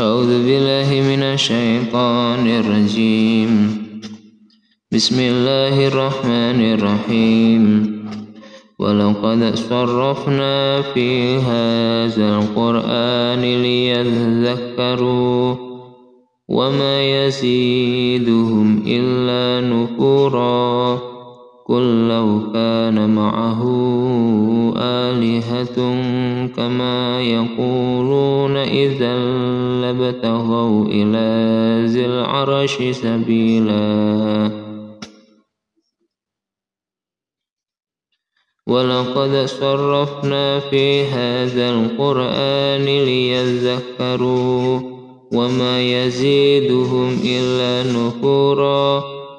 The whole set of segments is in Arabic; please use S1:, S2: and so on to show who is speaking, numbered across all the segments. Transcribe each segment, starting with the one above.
S1: أعوذ بالله من الشيطان الرجيم. بسم الله الرحمن الرحيم. ولقد صرفنا في هذا القرآن ليذكروا وما يزيدهم إلا نفورا. قل لو كان معه آلهة كما يقولون إذا لابتغوا إلى ذي العرش سبيلا. ولقد صرفنا في هذا القرآن ليذكروا وما يزيدهم إلا نفورا.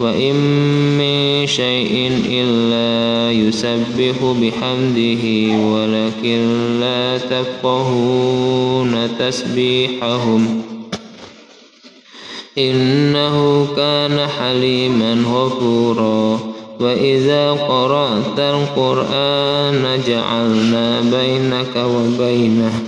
S1: وإن من شيء إلا يسبح بحمده ولكن لا تفقهون تسبيحهم إنه كان حليما غفورا وإذا قرأت القرآن جعلنا بينك وبينه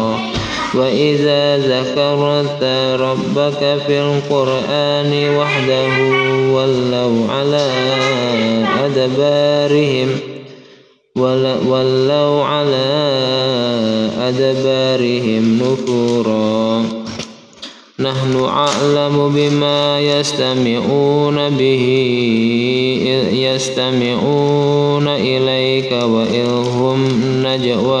S1: وإذا ذكرت ربك في القرآن وحده ولوا على أدبارهم ولوا على أدبارهم نفورا نحن أعلم بما يستمعون به يستمعون إليك وإذ هم نجوى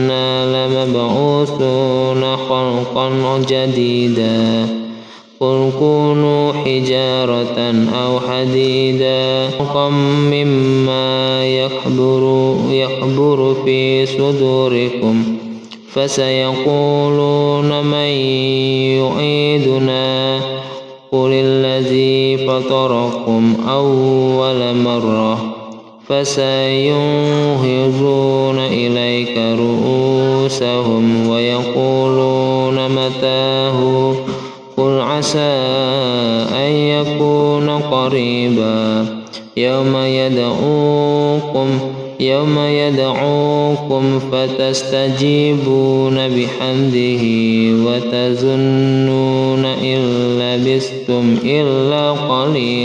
S1: أإنا لمبعوثون خلقا جديدا. قل كونوا حجارة أو حديدا مما يخبر, يخبر في صدوركم. فسيقولون من يعيدنا. قل الذي فطركم أول مرة. فسينهضون إليك رؤوسهم ويقولون متاه قل عسى أن يكون قريبا يوم يدعوكم يوم يدعوكم فتستجيبون بحمده وتظنون إن لبثتم إلا قليلا